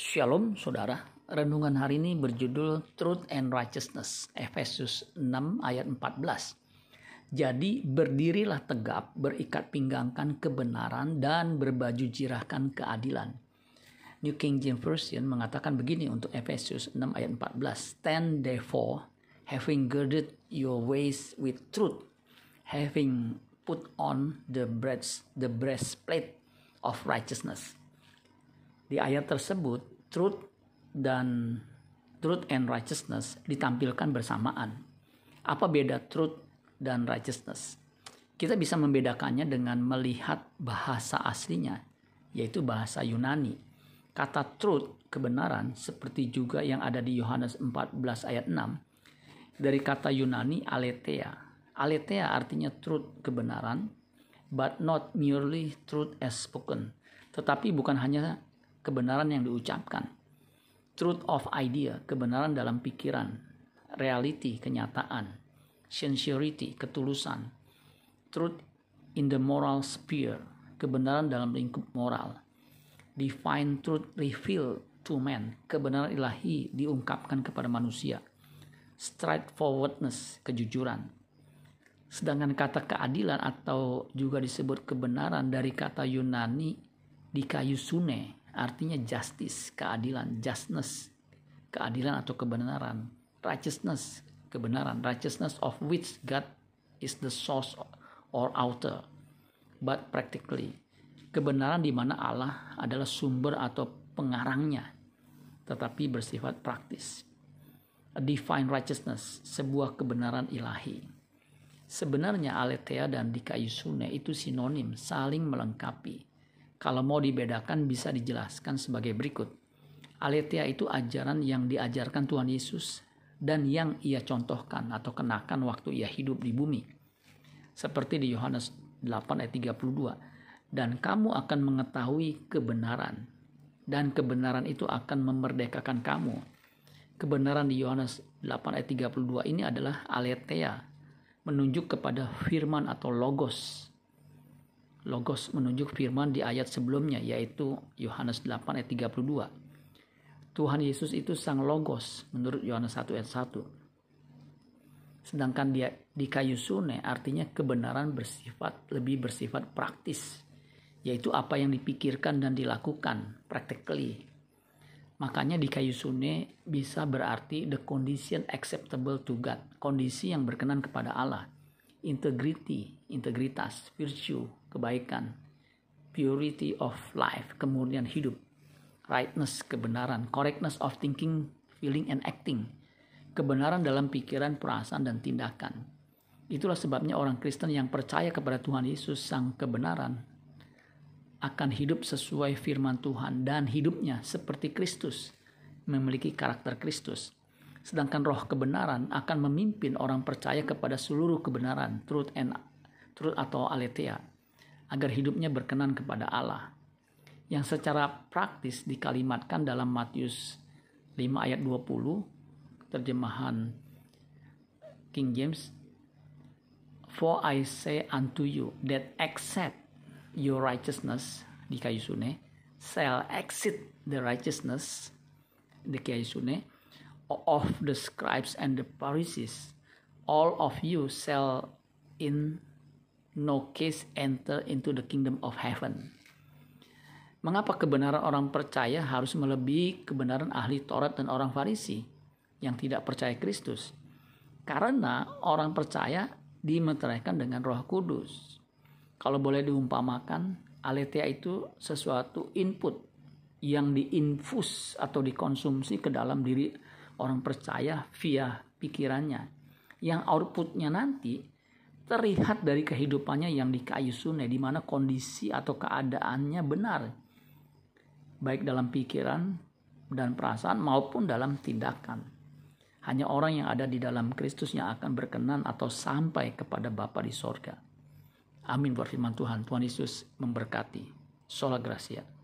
Shalom saudara, renungan hari ini berjudul Truth and Righteousness, Efesus 6 ayat 14. Jadi berdirilah tegap, berikat pinggangkan kebenaran dan berbaju jirahkan keadilan. New King James Version mengatakan begini untuk Efesus 6 ayat 14. Stand therefore, having girded your waist with truth, having put on the breast the breastplate of righteousness di ayat tersebut, truth dan truth and righteousness ditampilkan bersamaan. Apa beda truth dan righteousness? Kita bisa membedakannya dengan melihat bahasa aslinya, yaitu bahasa Yunani. Kata truth, kebenaran, seperti juga yang ada di Yohanes 14 ayat 6, dari kata Yunani aletheia. Aletheia artinya truth, kebenaran, but not merely truth as spoken. Tetapi bukan hanya kebenaran yang diucapkan. Truth of idea, kebenaran dalam pikiran. Reality, kenyataan. Sincerity, ketulusan. Truth in the moral sphere, kebenaran dalam lingkup moral. Divine truth revealed to man, kebenaran ilahi diungkapkan kepada manusia. Straightforwardness, kejujuran. Sedangkan kata keadilan atau juga disebut kebenaran dari kata Yunani di kayu sune artinya justice, keadilan, justness, keadilan atau kebenaran, righteousness, kebenaran, righteousness of which God is the source or author, but practically, kebenaran di mana Allah adalah sumber atau pengarangnya, tetapi bersifat praktis. A divine righteousness, sebuah kebenaran ilahi. Sebenarnya aletheia dan dikayusune itu sinonim, saling melengkapi kalau mau dibedakan bisa dijelaskan sebagai berikut. Aletheia itu ajaran yang diajarkan Tuhan Yesus dan yang ia contohkan atau kenakan waktu ia hidup di bumi. Seperti di Yohanes 8 ayat 32. Dan kamu akan mengetahui kebenaran. Dan kebenaran itu akan memerdekakan kamu. Kebenaran di Yohanes 8 ayat 32 ini adalah aletheia. Menunjuk kepada firman atau logos Logos menunjuk firman di ayat sebelumnya yaitu Yohanes 8 ayat 32. Tuhan Yesus itu sang logos menurut Yohanes 1 ayat 1. Sedangkan dia di kayu sune artinya kebenaran bersifat lebih bersifat praktis yaitu apa yang dipikirkan dan dilakukan practically. Makanya di kayu sune bisa berarti the condition acceptable to God, kondisi yang berkenan kepada Allah integrity, integritas, virtue, kebaikan, purity of life, kemudian hidup, rightness, kebenaran, correctness of thinking, feeling, and acting, kebenaran dalam pikiran, perasaan, dan tindakan. Itulah sebabnya orang Kristen yang percaya kepada Tuhan Yesus, Sang Kebenaran, akan hidup sesuai firman Tuhan dan hidupnya seperti Kristus, memiliki karakter Kristus Sedangkan roh kebenaran akan memimpin orang percaya kepada seluruh kebenaran, truth and truth atau aletheia, agar hidupnya berkenan kepada Allah. Yang secara praktis dikalimatkan dalam Matius 5 ayat 20, terjemahan King James, For I say unto you that accept your righteousness di kayu sune shall exit the righteousness di kayu sune of the scribes and the Pharisees, all of you shall in no case enter into the kingdom of heaven. Mengapa kebenaran orang percaya harus melebihi kebenaran ahli Taurat dan orang Farisi yang tidak percaya Kristus? Karena orang percaya dimeteraikan dengan Roh Kudus. Kalau boleh diumpamakan, aletheia itu sesuatu input yang diinfus atau dikonsumsi ke dalam diri orang percaya via pikirannya yang outputnya nanti terlihat dari kehidupannya yang di kayu sunai di mana kondisi atau keadaannya benar. Baik dalam pikiran dan perasaan maupun dalam tindakan. Hanya orang yang ada di dalam Kristus yang akan berkenan atau sampai kepada Bapa di sorga. Amin buat firman Tuhan. Tuhan Yesus memberkati. Sola Gracia